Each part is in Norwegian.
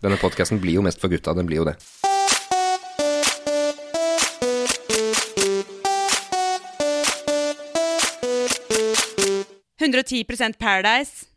Denne podkasten blir jo mest for gutta, den blir jo det. Paradise.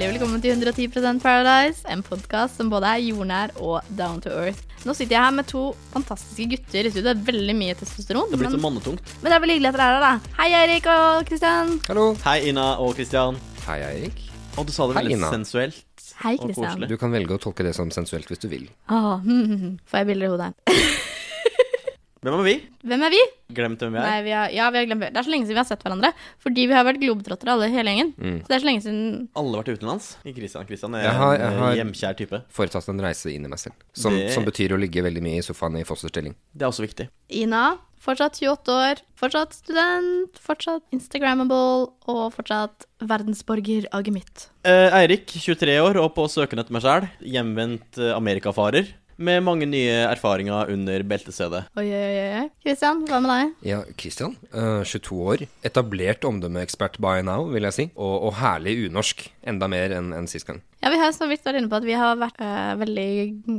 Hjertelig velkommen til 110% Paradise, en podkast som både er jordnær og down to earth. Nå sitter jeg her med to fantastiske gutter i studio. Det er veldig mye testosteron. Det er blitt så mannetungt. men det er vel hyggelig at dere er her, da. Hei, Eirik og Kristian. Hallo. Hei, Ina og Kristian. Hei, Eirik. Og du sa det veldig Hei, sensuelt. Hei, Kristian. Du kan velge å tolke det som sensuelt hvis du vil. Åh, hm, hm, hm. Får jeg bilder i hodet. Hvem er vi? Hvem er vi? Glemt hvem vi er? Nei, vi har, ja, vi har glemt Det er så lenge siden vi har sett hverandre. Fordi vi har vært globetrottere alle hele gjengen. Mm. Så det er så lenge siden Alle har vært utenlands. Kristian Christian. Christian er Jeg har- jeg har- en hjemkjær type. Foretatt en reise inn i meg selv. Som, Det- som betyr å ligge veldig mye i sofaen i fosterstilling. Det er også viktig. Ina. Fortsatt 28 år. Fortsatt student. Fortsatt Instagrammable. Og fortsatt verdensborger av gemytt. Eh, Eirik, 23 år og på søken etter meg sjæl. Hjemvendt eh, amerikafarer. Med mange nye erfaringer under beltestedet. Oi, oi, oi. oi. Kristian, hva med deg? Ja, Kristian, uh, 22 år. Etablert omdømmeekspert by now, vil jeg si. Og, og herlig unorsk. Enda mer enn enn sist gang. Ja, Vi har så vidt vært inne på at vi har vært øh, veldig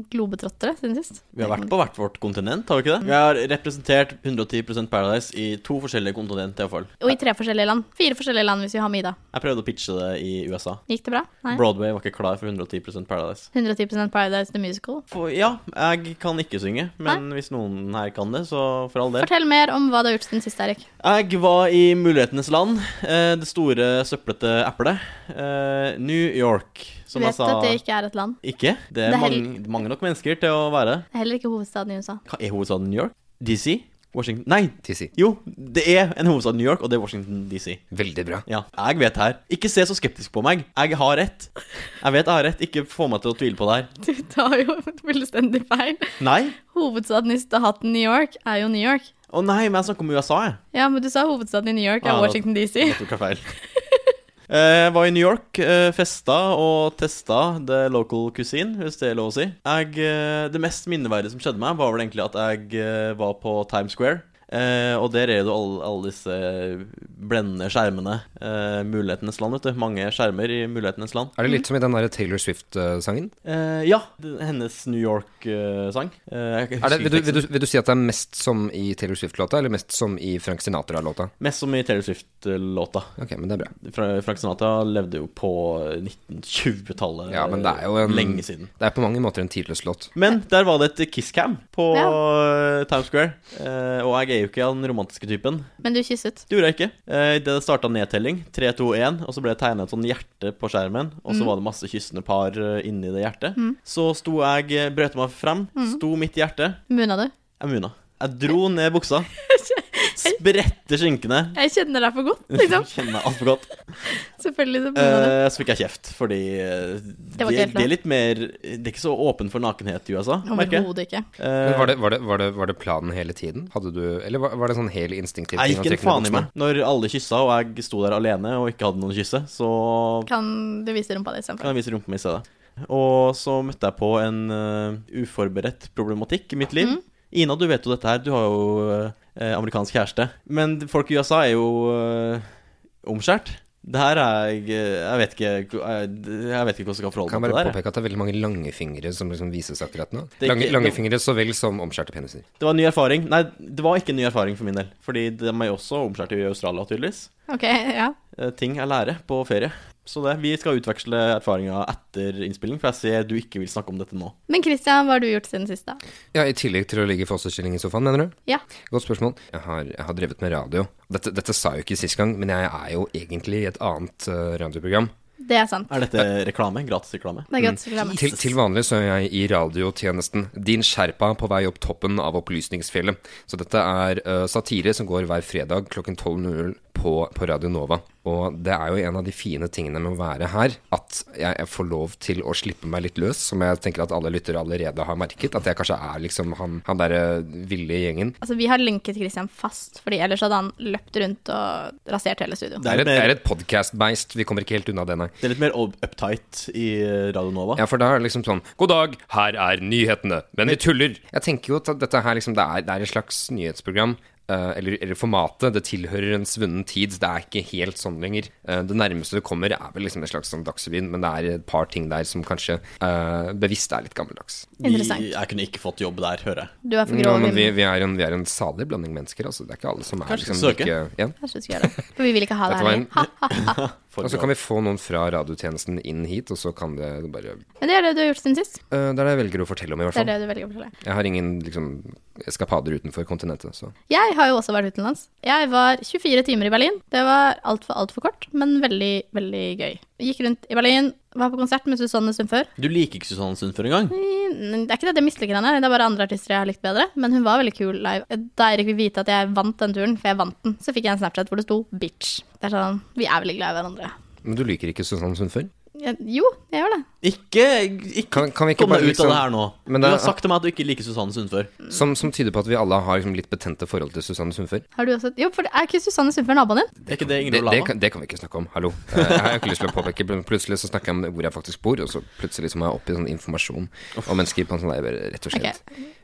globetrottere siden sist. Vi har vært på hvert vårt kontinent, har vi ikke det? Vi har representert 110% Paradise i to forskjellige kontinent, iallfall. Og i tre forskjellige land. Fire forskjellige land hvis vi har med Ida. Jeg prøvde å pitche det i USA. Gikk det bra? Nei? Broadway var ikke klar for 110% Paradise. 110% Paradise The Musical. For, ja, jeg kan ikke synge, men hvis noen her kan det, så for all del. Fortell mer om hva du har gjort siden sist, Erik. Jeg var i mulighetenes land, eh, det store søplete eplet. Eh, New York, som du vet sa at det ikke er et land. Ikke? Det er, Det er mange, mange nok mennesker til å være. Det er heller ikke hovedstaden i USA. Hva er hovedstaden New York? DC? Washington Nei! DC. Jo, det er en hovedstad New York, og det er Washington DC. Veldig bra. Ja, jeg vet det her. Ikke se så skeptisk på meg. Jeg har rett. Jeg vet jeg har rett. Ikke få meg til å tvile på det her. Du tar jo fullstendig feil. Nei. Hovedstaden i staten New York er jo New York. Å nei, men jeg snakker om USA, jeg. Ja, men du sa hovedstaden i New York er Ah, Washington DC. Jeg tok feil. Eh, Jeg var i New York, eh, festa og testa the local cuisine, hvis det er lov å si. Jeg, eh, det mest minneverdige som skjedde meg, var vel egentlig at jeg eh, var på Times Square. Eh, og der er det jo alle, alle disse blendende skjermene. Eh, mulighetenes land, vet du. Mange skjermer i mulighetenes land. Er det litt som i den der Taylor Swift-sangen? Eh, ja, hennes New York-sang. Eh, vil, du, vil, vil du si at det er mest som i Taylor Swift-låta, eller mest som i Frank Sinatra-låta? Mest som i Taylor Swift-låta. Ok, men det er bra. Fra- Frank Sinatra levde jo på 1920-tallet. Ja, men det er jo en Lenge siden. Det er på mange måter en tidløs låt. Men der var det et kisscam på Ja. eh, Times Square. Eh, og jeg er jo ikke den romantiske typen. Men du kysset. Det gjorde jeg ikke. Uh, det starta nedtelling. 3, 2, 1. Og så ble det tegna et sånn hjerte på skjermen. Og så var det masse kyssende par eh, inni det hjertet. Så sto jeg, eh, brøt meg frem, sto midt i hjertet. Munna du? Jeg muna. Jeg dro ned buksa. Spredte skinkene. Jeg kjenner deg for godt, liksom. Kjenner alt altfor godt. Selvfølgelig så du. Eh, så fikk jeg kjeft, fordi eh, Det var de, helt lov. er litt mer Det er ikke så åpen for nakenhet i USA, merker jeg. Overhodet ikke. Eh, Men var det, var, det, var, det, var det planen hele tiden? Hadde du Eller var, var det sånn hel instinktiv ting Jeg gikk en faen i meg. Når alle kyssa, og jeg sto der alene og ikke hadde noen å kysse, så Kan du vise rumpa di kan istedenfor? jeg vise rumpa mi i stedet. Og så møtte jeg på en uh, uforberedt problematikk i mitt liv. Mhm. Ina, du vet jo dette her. Du har jo eh, amerikansk kjæreste. Men folk i USA er jo eh, omskjært. Det her er jeg vet ikke Jeg, vet ikke hvordan jeg skal forholde Kan meg bare til det her. påpeke at det er veldig mange lange fingre som liksom vises akkurat nå. Det Lange, ikke- lange fingre så vel som omskjærte peniser. Det var en ny erfaring. Nei, det var ikke en ny erfaring for min del. Fordi de er jo også omskjært i Australia, tydeligvis. Ok, ja. Eh, ting jeg lærer på ferie. Så det, vi skal utveksle erfaringer etter innspilling, for jeg ser du ikke vil snakke om dette nå. Men Christian, hva har du gjort siden sist, da? Ja, I tillegg til å ligge i fosterstilling i sofaen, mener du? Ja. Godt spørsmål. Jeg har, jeg har drevet med radio. Dette, dette sa jeg jo ikke sist gang, men jeg er jo egentlig i et annet eh, radioprogram. Det er sant. Er dette reklame? Gratisreklame? Det er gratis reklame. Til, til vanlig så er jeg i radiotjenesten Din Sherpa på vei opp toppen av opplysningsfjellet. Så dette er uh, satire som går hver fredag klokken 12.00 på, på Radio Nova. Og det er jo en av de fine tingene med å være her, at jeg, jeg får lov til å slippe meg litt løs, som jeg tenker at alle lyttere allerede har merket. At jeg kanskje er liksom han, han derre ville i gjengen. Altså, vi har linket Christian fast, Fordi ellers hadde han løpt rundt og rasert hele studio. Det er et, det er et podcast-beist. Vi kommer ikke helt unna det, nei. Det er litt mer uptight i Radio Nova. Ja, for da er det liksom sånn God dag, her er nyhetene. Men vi tuller. Jeg tenker jo at dette her liksom Det er, det er et slags nyhetsprogram. Eh, eller, eller formatet. Det tilhører en svunnen tid. Det er ikke helt sånn lenger. Eh, det nærmeste du kommer, er vel liksom en slags sånn Dagsrevyen, men det er et par ting der som kanskje uh, bevisst er litt gammeldags. Vi, Interessant. jeg kunne ikke fått jobb der, hører jeg. Du er for Ja, grov. men vi, vi er en, vi er en salig blanding mennesker. Altså. Det er ikke alle som er Kanskje liksom søke? like ja. Kanskje vi skal gjøre det. For vi vil ikke ha det her. en- Ha. For Og så kan vi få noen fra radiotjenesten inn hit, og så kan det bare Men det er det du har gjort siden sist. Uh, Det er det jeg velger å fortelle om, i hvert Det er det du velger å fortelle. Jeg har ingen liksom, eskapader utenfor kontinentet, så Jeg har jo også vært utenlands. Jeg var 24 timer i Berlin. Det var altfor altfor kort, men veldig, veldig gøy. Gikk rundt i Berlin, var på konsert med Susanne Sundfør. Du liker ikke Susanne Sundfør engang? Mm, Det er ikke det at jeg misliker henne, det er bare andre artister jeg har likt bedre. Men hun var veldig kul live. Da Eirik vil vite at jeg vant den turen, for jeg vant den, så fikk jeg en Snapchat hvor det sto 'bitch'. Det er sånn, Vi er veldig glad i hverandre. Men du liker ikke Susanne Sundfør? Jo, jeg gjør det. Ikke, ikke Kan- kan vi ikke kom deg bare ut av liksom- det her nå. Men du har sagt til meg at du ikke liker Susanne Sundfør. Som, som tyder på at vi alle har liksom, litt betente forhold til Susanne Sundfør. Har du også Jo, for er ikke Susanne Sundfør naboen din? Det er ikke det Det, Ingrid det, Olava? kan, det kan vi ikke snakke om. Hallo. Eh, Jeg har ikke lyst til å påpeke Plutselig så snakker jeg om hvor jeg faktisk bor, og så plutselig så må jeg opp i sånn informasjon om mennesker på en sånn rett og slett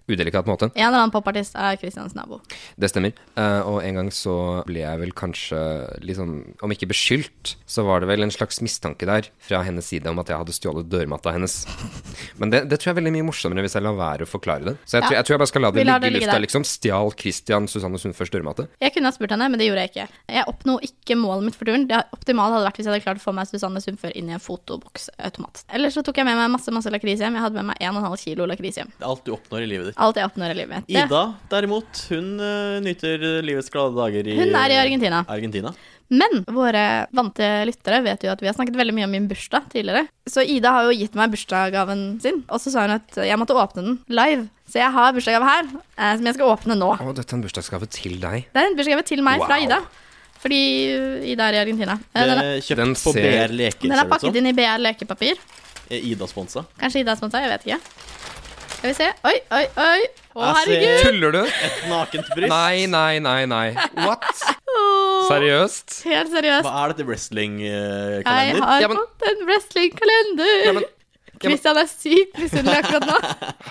udelikat måte. En eller annen popartist er Christians nabo. Det stemmer. Eh, og en gang så ble jeg vel kanskje litt sånn Om ikke beskyldt, så var det vel en slags mistanke der fra hennes side om at jeg hadde stjålet dørmatta hennes. Men det, det tror jeg er veldig mye morsommere hvis jeg lar være å forklare det. Så jeg, tror, jeg tror jeg bare skal la det ligge i lufta, der. liksom. Stjal Christian Susanne Sundførs dørmatte? Jeg kunne ha spurt henne, men det gjorde jeg ikke. Jeg oppnå ikke målet mitt for turen. Det optimale hadde vært hvis jeg hadde klart å få meg Susanne Sundfør inn i en fotoboksautomat. Ellers så tok jeg med meg masse masse lakris hjem. Jeg hadde med meg 1,5 kilo lakris hjem. Alt du oppnår i livet ditt. Alt jeg oppnår i livet mitt. Ida, derimot, hun uh, nyter livets glade dager i Hun er i Argentina. Argentina. Men våre vante lyttere vet jo at vi har snakket veldig mye om min bursdag tidligere. Så Ida har jo gitt meg bursdagsgaven sin, og så sa hun at jeg måtte åpne den live. Så jeg har bursdagsgave her, eh, som jeg skal åpne nå. Å, dette er en bursdagsgave til deg. Det er en bursdagsgave til meg fra Ida. Fordi Ida er i Argentina. Eh, Den er kjøpt Den på BR Leker, den er pakket inn i BR lekepapir. Er Ida sponsa? Kanskje Ida er sponsa, jeg vet ikke. Skal vi se. Oi, oi, oi. Å, herregud. Tuller du? Et nakent bryst? Nei, nei, nei, nei. What? Seriøst? Helt seriøst. Hva er dette Jeg wrestling-kalender? har Ja, men- fått en wrestlingkalender. Ja, men- Kristian er sykt misunnelig akkurat nå.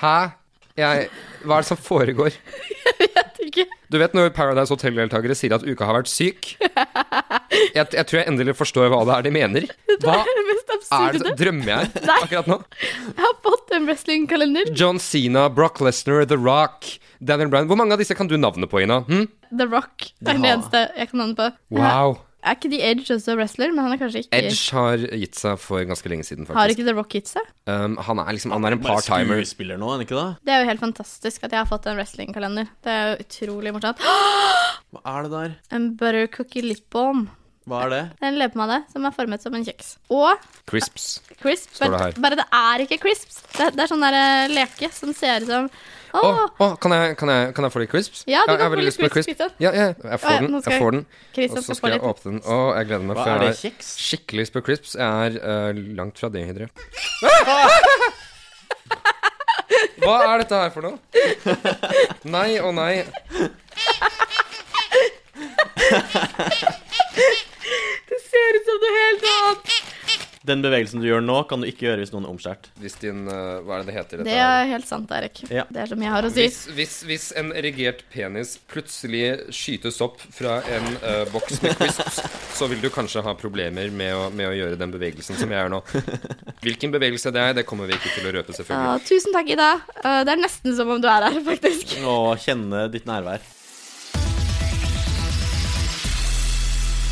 Hæ? Jeg, hva er det som foregår? Vet ikke. Du vet når Paradise Hotel-deltakere sier at uka har vært syk? Jeg, jeg tror jeg endelig forstår hva det er de mener. Hva Det er det mest det. Drømmer jeg Nei. akkurat nå? Jeg har fått en wrestlingkalender. John Cena, Brock Lesnar, The Rock, Daniel Bryan Hvor mange av disse kan du navnet på, Ina? Hm? The Rock er den eneste jeg kan navnet på. Wow. Er ikke The Edge også wrestler? Men han er kanskje ikke Edge har gitt seg for ganske lenge siden, Har ikke The Rock gitt seg? Um, han er liksom Han er en part-timer. skuespiller nå, er han ikke det? Det er jo helt fantastisk at jeg har fått en wrestlingkalender. Det er jo utrolig morsomt. Hva er det der? En butter cookie lip balm. Hva er det? Det er en leppepomade som er formet som en kjeks. Og Crisps. crisps. Står det her. bare det er ikke crisps. Det, det er sånn der eh, leke som ser ut som Å, Å, å, kan, jeg, kan, jeg, kan jeg få litt crisps? Ja, du jeg, kan har få veldig litt lyst på crisps, crisp. Kristian. Ja, ja, jeg Å, ja, får den. nå skal Jeg får den. Og så skal få skal jeg litt. åpne den. Å, jeg gleder meg. Hva for er jeg det? Kjeks? Skikkelig lyst på crisps. Jeg er eh, langt fra dehydrert. Hva er dette her for noe? Nei og nei. Det ser ut som noe helt annet. Den bevegelsen du gjør nå, kan du ikke gjøre hvis noen er omskjært. Hvis din uh, Hva er det det heter? Dette Det er helt sant, Erik. Ja. Det er som jeg har å si. Hvis, hvis, hvis en erigert penis plutselig skytes opp fra en uh, boks med crisps, så vil du kanskje ha problemer med å, med å gjøre den bevegelsen som jeg gjør nå. Hvilken bevegelse det er, det kommer vi ikke til å røpe, Ja, selvfølgelig. tusen takk, Ida. Uh, Det er nesten som om du er her, faktisk. Å kjenne ditt nærvær.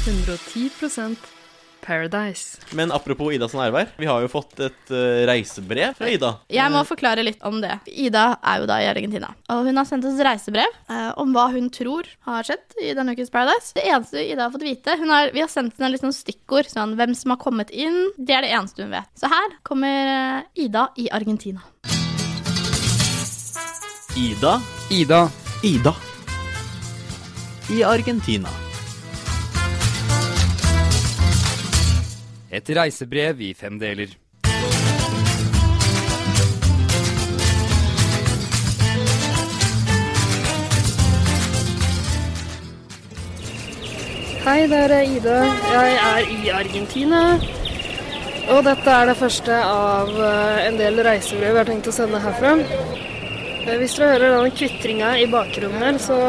110% Paradise. Men apropos Idas nærvær, vi har jo fått et uh, reisebrev fra Ida. Jeg må forklare litt om det. Ida er jo da i Argentina. Og hun har sendt oss reisebrev uh, om hva hun tror har skjedd i denne ukes Paradise. Det eneste Ida har fått vite hun har, Vi har sendt henne litt sånn stikkord. Sånn hvem som har kommet inn. Det er det eneste hun vet. Så her kommer uh, Ida i Argentina. Ida Ida, Ida. I Argentina. Et reisebrev i fem deler. Hei, det er Ida. Jeg er i Argentina. Og dette er det første av eh, en del reisebrev jeg har tenkt å sende herfra. Eh, Hvis dere hører denne kvitringa i bakgrunnen her, så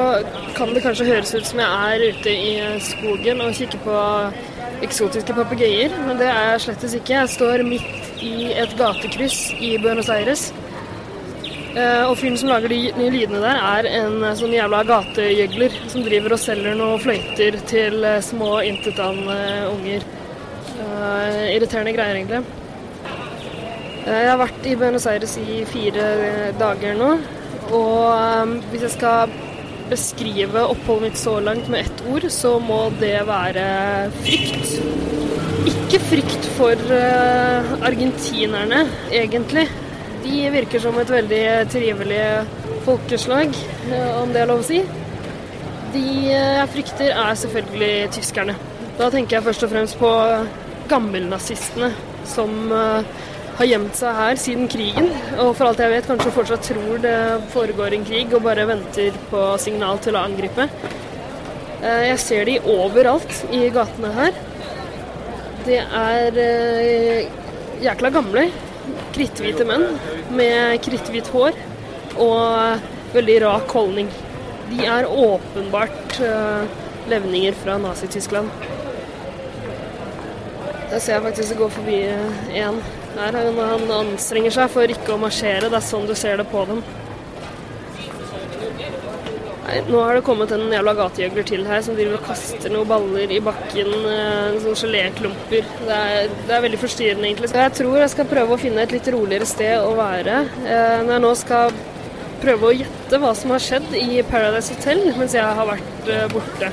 kan det kanskje høres ut som jeg er ute i skogen og kikker på eksotiske papegøyer, men det er jeg slettes ikke. Jeg står midt i et gatekryss i Buenos Aires. Eh, Og fyren som lager de nye lydene der, er en eh, sånn jævla gategjøgler som driver og selger noen fløyter til eh, små intetanende unger. Uh, irriterende greier, egentlig. Jeg har vært i Buenos Aires i fire dager nå, og hvis jeg skal beskrive oppholdet mitt så langt med ett ord, så må det være frykt. Ikke frykt for eh, argentinerne, egentlig. De virker som et veldig trivelig folkeslag, eh, om det er lov å si. De eh, jeg frykter, er selvfølgelig tyskerne. Da tenker jeg først og fremst på gammelnazistene som har gjemt seg her siden krigen, og for alt jeg vet kanskje fortsatt tror det foregår en krig og bare venter på signal til å angripe. Eh, Jeg ser de overalt i gatene her. Det er eh, jækla gamle, kritthvite menn med kritthvitt hår og veldig rak holdning. De er åpenbart eh, levninger fra Nazi-Tyskland. Der ser jeg faktisk det går forbi én her. Han, han anstrenger seg for ikke å marsjere. Det er sånn du ser det på dem. Nei, nå har det kommet en jævla gategjøgler til her som driver og kaster noen baller i bakken. eh, Sånne geléklumper. Det, er- det er veldig forstyrrende, egentlig. Jeg tror jeg skal prøve å finne et litt roligere sted å være. eh, Når jeg nå skal prøve å gjette hva som har skjedd i Paradise Hotel mens jeg har vært eh, borte.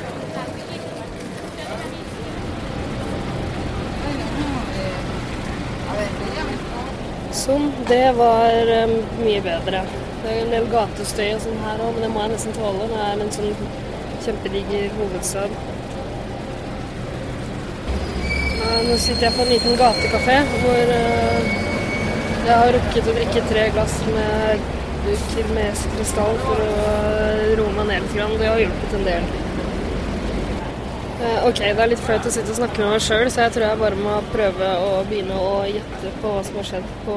Sånn, det var um, mye bedre. Det er en del gatestøy og sånn her òg, men det må jeg nesten tåle. Det er en sånn kjempediger hovedstad. Eh, Nå sitter jeg på en liten gatekafé hvor uh, jeg har rukket å drikke tre glass med Kirmes krystall for å roe meg ned litt. Det har hjulpet en del. Eh, Ok, det er litt flaut å sitte og snakke med meg sjøl, så jeg tror jeg bare må prøve å begynne å gjette på hva som har skjedd på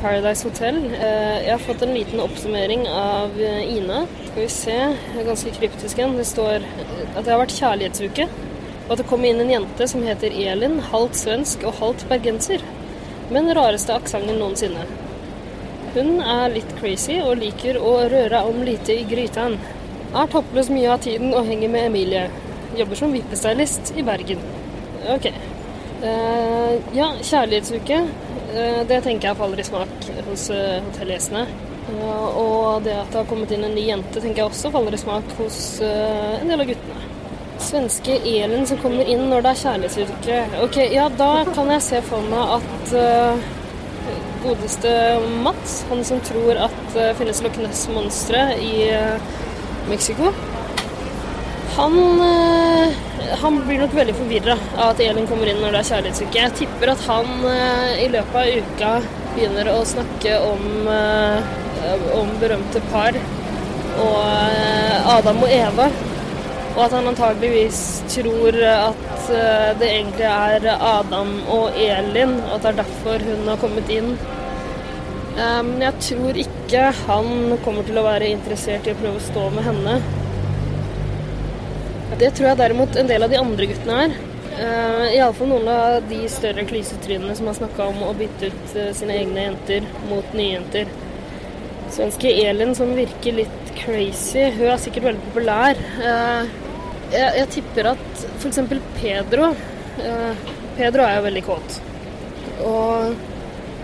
Paradise Hotel. Eh, Jeg har fått en liten oppsummering av eh, Ina. Skal vi se, det er ganske kryptisk en. Det står at det har vært kjærlighetsuke, og at det kom inn en jente som heter Elin, halvt svensk og halvt bergenser. Med den rareste aksenten noensinne. Hun er litt crazy og liker å røre om lite i grytene. Er toppløs mye av tiden og henger med Emilie. Jobber som vippestylist i Bergen. Ok. Uh, ja, kjærlighetsuke. Uh, det tenker jeg faller i smak hos uh, hotellgjestene. Og det at det har kommet inn en ny jente, tenker jeg også faller i smak hos en del av guttene. Svenske Elin som kommer inn når det er kjærlighetsuke. Ok, ja, da kan jeg se for meg at godeste Mats, han som tror at det finnes Loch Ness-monstre i Mexico han, eh, han blir nok veldig forvirra av at Elin kommer inn når det er kjærlighetsuke. Jeg tipper at han eh, i løpet av uka begynner å snakke om, eh, om berømte par og Adam og Eva. Og at han antageligvis tror at det egentlig er Adam og Elin, og at det er derfor hun har kommet inn. Men jeg tror ikke han kommer til å være interessert i å prøve å stå med henne. Det tror jeg derimot en del av de andre guttene er. Uh, Iallfall noen av de større klysetrynene som har snakka om å bytte ut uh, sine egne jenter mot nye jenter. Svenske Elin som virker litt crazy. Hun er sikkert veldig populær. Uh, jeg, jeg tipper at f.eks. Pedro uh, Pedro er jo veldig kåt. Og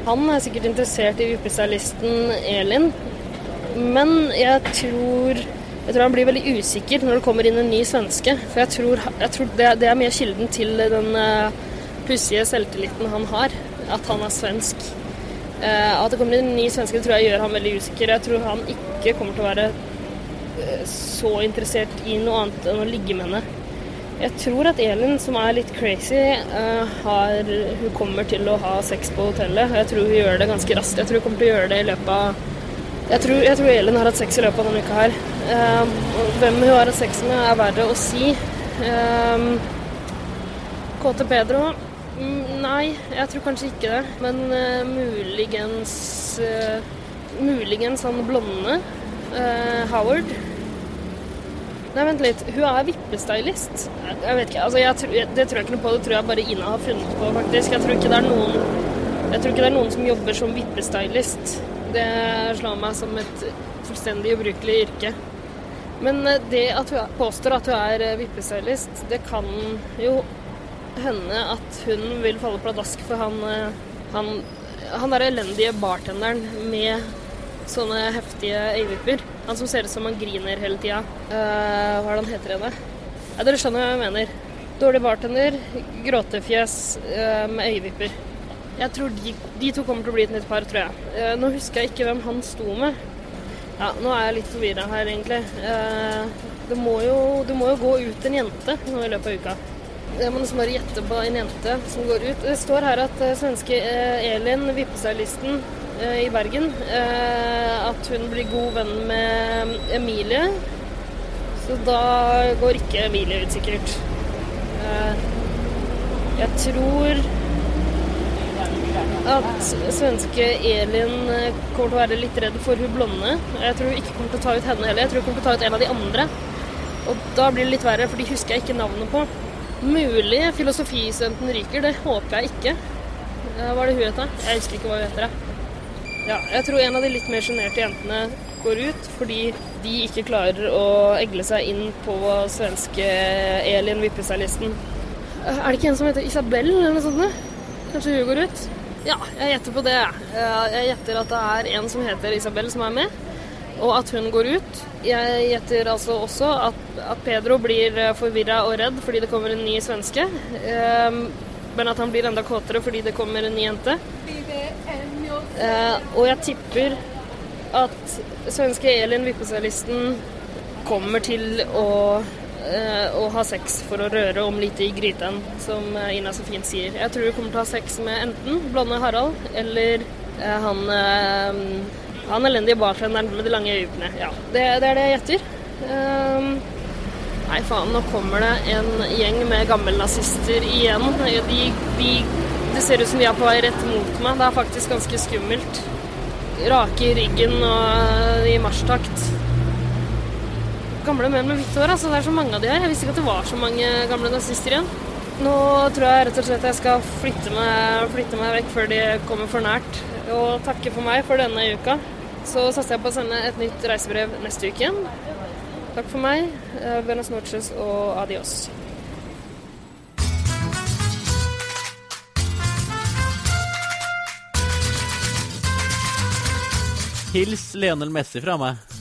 han er sikkert interessert i vippestylisten Elin. Men jeg tror jeg tror han blir veldig usikker når det kommer inn en ny svenske. For jeg tror, jeg tror det, det, er mye kilden til den uh, pussige selvtilliten han har. At han er svensk. Uh, at det kommer inn en ny svenske tror jeg gjør han veldig usikker. Jeg tror han ikke kommer til å være uh, så interessert i noe annet enn å ligge med henne. Jeg tror at Elin, som er litt crazy, har, hun kommer til å ha sex på hotellet. Og jeg tror hun gjør det ganske raskt. Jeg tror hun kommer til å gjøre det i løpet av Jeg tror, jeg tror Elin har hatt sex i løpet av denne uka her. Um, hvem hun har hatt sex med, er verre å si. Um, Kåte Pedro mm, Nei, jeg tror kanskje ikke det. Men uh, muligens uh, Muligens han blonde. Uh, Howard. Nei, vent litt. Hun er vippestylist. Jeg, vet ikke, altså jeg, Det tror jeg ikke noe på. Det tror jeg bare Ina har funnet på, faktisk. Jeg tror ikke det er noen Jeg tror ikke det er noen som jobber som vippestylist. Det slår meg som et fullstendig ubrukelig yrke. Men eh, det at hun påstår at hun er vippesøylist, det kan jo hende at hun vil falle pladask for han eh, Han, han der elendige bartenderen med sånne heftige øyevipper. Han som ser ut som han griner hele tida. Uh, hva er det han heter da? Ja, dere skjønner hva jeg mener. Dårlig bartender, gråtefjes uh, med øyevipper. Jeg tror de, de to kommer til å bli et nytt par, tror jeg. Eh, nå husker jeg ikke hvem han sto med. Ja, nå er jeg litt forvirra her, egentlig. Eh, det, må jo, det må jo gå ut en jente nå i løpet av uka. Jeg må nesten bare gjette på en jente som går ut. Det står her at eh, svenske Elin, vippestylisten eh, i Bergen, at hun blir god venn med Emilie. Så da går ikke Emilie ut, sikkert. Jeg tror at svenske Elin eh, kommer til å være litt redd for hun blonde. Jeg tror hun ikke kommer til å ta ut henne heller. Jeg tror hun kommer til å ta ut en av de andre. Og da blir det litt verre, for de husker jeg ikke navnet på. Mulig filosofistudenten ryker, det håper jeg ikke. Eh, Hva er det hun heter? Jeg husker ikke hva hun heter. Ja, jeg tror en av de litt mer sjenerte jentene går ut fordi de ikke klarer å egle seg inn på svenske Elin-vippesalisten Eh, Er det ikke en som heter Isabel eller noe sånt? Kanskje hun går ut? Ja, jeg gjetter på det. Eh, Jeg gjetter at det er en som heter Isabel som er med, og at hun går ut. Jeg gjetter altså også at, at Pedro blir forvirra og redd fordi det kommer en ny svenske. Eh, Men at han blir enda kåtere fordi det kommer en ny jente. Eh, og jeg tipper at svenske Elin Vippesalisten kommer til å, eh, å ha sex for å røre om lite i gryten, som eh, Ina så fint sier. Jeg tror hun kommer til å ha sex med enten blonde Harald eller eh, han eh, han elendige bartenderen med de lange øyevippene. Ja, det, det er det jeg gjetter. Ehm, nei, faen, nå kommer det en gjeng med gammelnazister igjen. De, de, det ser ut som de er på vei rett mot meg. Det er faktisk ganske skummelt. Rake i ryggen og i marsjtakt. Gamle menn med hvitt hår, altså. Det er så mange av de her. Jeg visste ikke at det var så mange gamle nazister igjen. Nå tror jeg rett og slett jeg skal flytte meg, flytte meg vekk før de kommer for nært. Og takke for meg for denne uka. Så satser jeg på å sende et nytt reisebrev neste uke igjen. Takk for meg. eh, Buenas noches og adios. Hils Lenel Messi fra meg.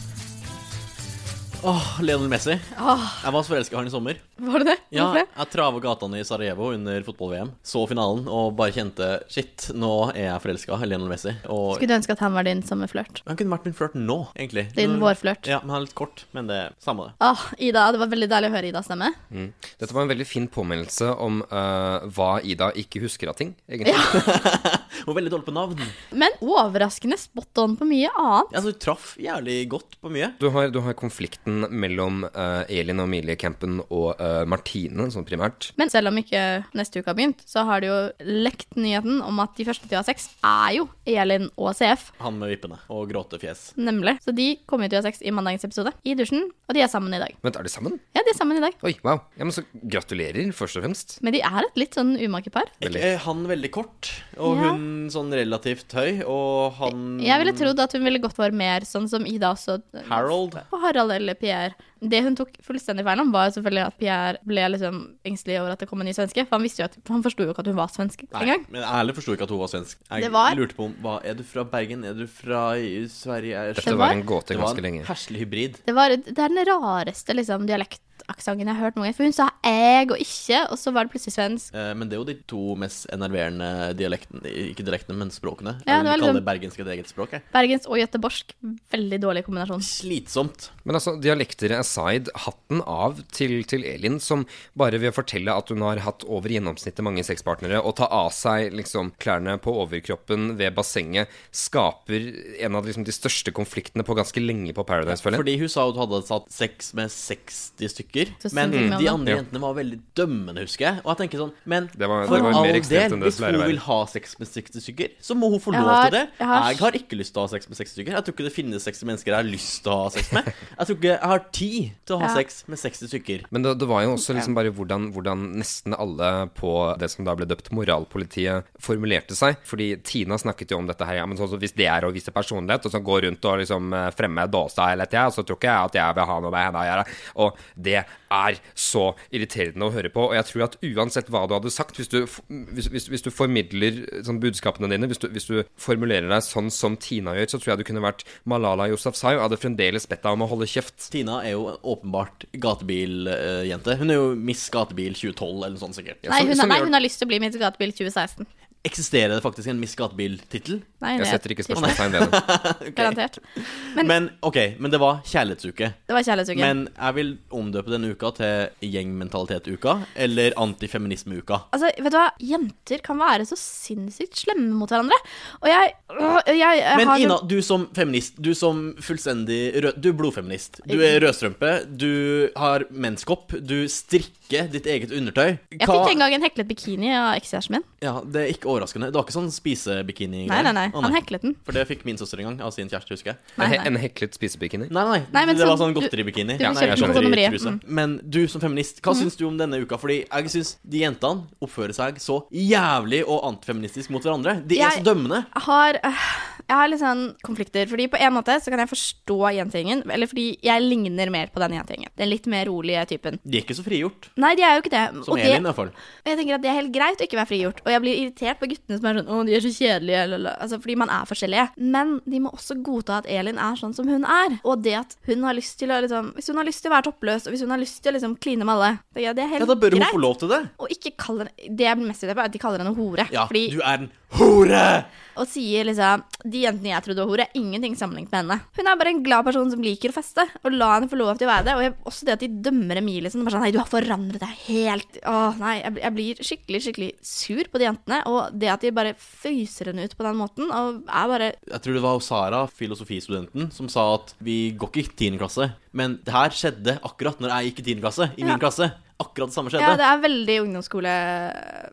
Åh, Lionel Messi. Åh, Jeg var så forelska i han i sommer. var det det? Ja, Hvorfor det? jeg trava gatene i Sarajevo under fotball-VM. Så finalen og bare kjente Shit, nå er jeg forelska i Lionel Messi. Og Skulle du ønske at han var din sommerflørt? han kunne vært min flørt nå, egentlig. Din Nå- vårflørt? Ja, men han er litt kort. Men det er samme det. Åh, Ida, det var veldig deilig å høre Ida stemme. Mm. Dette var en veldig fin påminnelse om uh, hva Ida ikke husker av ting, egentlig. Hun er veldig dårlig på navn. Men overraskende spot on på mye annet. Ja, Altså, hun traff jævlig godt på mye. Du har, du har konflikten mellom uh, Elin og Emilie Campen og uh, Martine, sånn primært. Men selv om ikke neste uke har begynt, så har det jo lekt nyheten om at de første til å ha sex er jo Elin og CF. Han med vippene og gråtefjes. Nemlig. Så de kommer til å ha sex i mandagens episode, i dusjen, og de er sammen i dag. Vent, er de sammen? Ja, de er sammen i dag. Oi, wow. Ja, men Så gratulerer, først og fremst. Men de er et litt sånn umake par. Veldig. Er han veldig kort, og Ja. hun sånn relativt høy, og han Jeg ville trodd at hun ville gått for mer sånn som Ida også. Harold. Harald eller Pierre. Det hun tok fullstendig feil om, var selvfølgelig at Pierre ble liksom engstelig over at det kom en ny svenske. For han visste jo at, han forsto jo ikke at hun var svensk engang. men ærlig forsto ikke at hun var svensk. Jeg Det var- lurte på om hva, Er du fra Bergen? Er du fra Sverige? Er- Dette var en gåte Det var en lenge. hybrid. Det, var, det er den rareste liksom, aksenten jeg har hørt noen ganger. For hun sa 'eg' og 'ikke', og så var det plutselig svensk. Eh, Men det er jo de to mest enerverende dialektene Ikke dialektene, men språkene. Ja, jeg det var vil kalle liksom- det bergensk et eget språk. Jeg. Bergensk og göteborgsk. Veldig dårlig kombinasjon. Slitsomt. Men altså, dialekter aside, hatten av til, til Elin, som bare ved å fortelle at hun har hatt over gjennomsnittet mange sexpartnere, og ta av seg liksom klærne på overkroppen ved bassenget, skaper en av liksom, de største konfliktene på ganske lenge på Paradise, føler jeg. Fordi hun sa hun hadde satt sex med 60 stykker. Så Men de andre jentene var veldig dømmende, husker jeg. Og jeg tenker sånn Men Det var- for det all del, hvis hun vil ha sex med 60 stykker, så må hun få lov til det. jeg har- Jeg har ikke lyst til å ha sex med 60 stykker. Jeg tror ikke det finnes 60 mennesker jeg har lyst til å ha sex med. Jeg tror ikke jeg har tid til å ha Ja. sex med 60 stykker. Men det, det var jo også liksom bare hvordan, hvordan nesten alle på det som da ble døpt moralpolitiet, formulerte seg. Fordi Tina snakket jo om dette her. Ja, men sånn, så hvis det er å vise personlighet, og så gå rundt og liksom fremmer fremme dåsa hele tida, så tror ikke jeg at jeg vil ha noe med henne å gjøre. Og det er så irriterende å høre på. Og jeg tror at uansett hva du hadde sagt, hvis du, hvis, hvis, hvis du formidler sånn budskapene dine, hvis du, hvis du formulerer deg sånn som Tina gjør, så tror jeg du kunne vært Malala Yousafzai og hadde fremdeles bedt deg om å holde kjeft. Tina er jo åpenbart gatebiljente. Hun er jo Miss Gatebil 2012 eller noe sånt sikkert. Nei, som- hun, som nei, gjør- hun har lyst til å bli Miss Gatebil 2016. Eksisterer det faktisk en Miss Gatebil-tittel? Jeg setter ikke spørsmålstegn ved det. Garantert. Men, Men ok, men det var kjærlighetsuke. det var kjærlighetsuke. Men jeg vil omdøpe denne uka til gjengmentalitet-uka eller antifeminisme-uka. Altså, vet du hva? Jenter kan være så sinnssykt slemme mot hverandre. Og jeg, øh, jeg, jeg Men har Ina, du som feminist, du som fullstendig rød, Du er blodfeminist. Du er rødstrømpe, du har menskopp, du strikker ditt eget undertøy. Jeg fikk en gang en heklet bikini av ekskjæresten min. Ja, Det er ikke overraskende. Det var ikke sånn spisebikini? Nei, nei, nei. Han heklet den. For det fikk min søster en gang av sin kjæreste, husker jeg. Nei, En, nei. en heklet spisebikini. Nei, nei, Nei, men det var sånn- sånn du- godteribikini. du Ja, skjønner. kondomeriet. Truse. Mm. Men du som feminist, hva syns du om denne uka? Fordi jeg syns de jentene oppfører seg så jævlig og antifeministisk mot hverandre. De er Jeg- så dømmende. Jeg har, øh, jeg har litt sånn konflikter. Fordi på en måte så kan jeg forstå jentegjengen. Eller fordi jeg ligner mer på denne jentegjengen. Den litt mer rolige typen. De er ikke så frigjort. Nei, de er jo ikke det. Som Og Elin, i hvert fall. Og jeg tenker at det er helt greit å ikke være frigjort. Og jeg blir irritert på guttene som er sånn 'Å, de er så kjedelige', eller. Altså, fordi man er forskjellige. Men de må også godta at Elin er sånn som hun er. Og det at hun har lyst til å liksom Hvis hun har lyst til å være toppløs, og hvis hun har lyst til å liksom kline med alle, det, er helt greit. Ja, Da bør hun greit. få lov til det. Og ikke kalle Det jeg blir mest irritert på, er at de kaller henne hore. Ja, fordi, du er en hore! Og sier liksom De jentene jeg trodde var hore, er ingenting sammenlignet med henne. Hun er bare en glad person som liker å feste, og la henne få lov til å være det. Og jeg, også det at de dømmer Emilie sånn. Bare sånn Nei, du har forandret deg helt Åh, nei. Jeg, blir- jeg blir skikkelig, skikkelig sur på de jentene. Og det at de bare fryser henne ut på den måten, og er bare Jeg tror det var Sara, filosofistudenten, som sa at vi går ikke i 10. klasse. Men det her skjedde akkurat når jeg gikk i 10. klasse. I Ja. min klasse. Akkurat det samme skjedde. Ja, det er veldig ungdomsskole.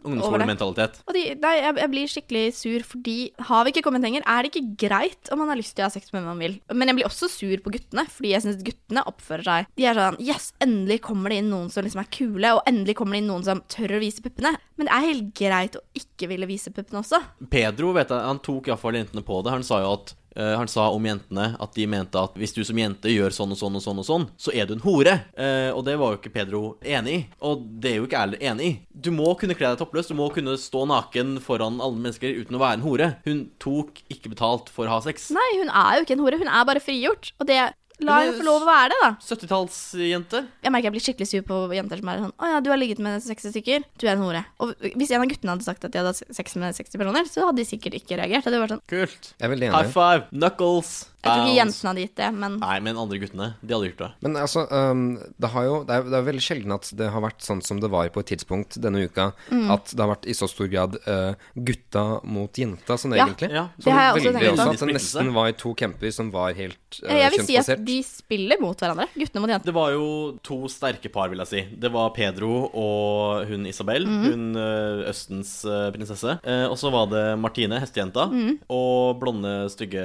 Ungdomsskolementalitet. Og de, nei, jeg, jeg blir skikkelig sur fordi har vi ikke kommet lenger, er det ikke greit om man har lyst til å ha sex med hvem man vil. Men jeg blir også sur på guttene, fordi jeg syns guttene oppfører seg De er sånn Yes, endelig kommer det inn noen som liksom er kule, og endelig kommer det inn noen som tør å vise puppene. Men det er helt greit å ikke ville vise puppene også. Pedro vet jeg, han tok iallfall jentene på det. Han sa jo at han sa om jentene at de mente at hvis du som jente gjør sånn og sånn og sånn, og sånn, så er du en hore. Eh, og det var jo ikke Pedro enig i. Og det er jo ikke jeg enig i. Du må kunne kle deg toppløs. Du må kunne stå naken foran alle mennesker uten å være en hore. Hun tok ikke betalt for å ha sex. Nei, hun er jo ikke en hore, hun er bare frigjort. Og det La henne få lov å være det, da. 70-tallsjente. Jeg merker jeg blir skikkelig sur på jenter som er sånn Å ja, du har ligget med 60 stykker. Du er en hore. Og hvis en av guttene hadde sagt at de hadde hatt sex med 60 personer, så hadde de sikkert ikke reagert. Det hadde vært sånn Kult. Jeg er veldig High five. Knuckles. Jeg tror ikke jentene hadde gitt det, men Nei, men andre guttene, de hadde gjort det. Men altså, um, det, har jo, det, er, det er veldig sjelden at det har vært sånn som det var på et tidspunkt denne uka. Mm. At det har vært i så stor grad uh, gutta mot jenta, sånn Ja, egentlig. Ja, det har jeg også tenkt på. At det nesten var to camper som var helt uh, jeg vil si at de spiller mot hverandre. Guttene mot jentene. Det var jo to sterke par, vil jeg si. Det var Pedro og hun Isabel, mm. hun uh, Østens prinsesse. Eh, og så var det Martine, hestejenta, og blonde, stygge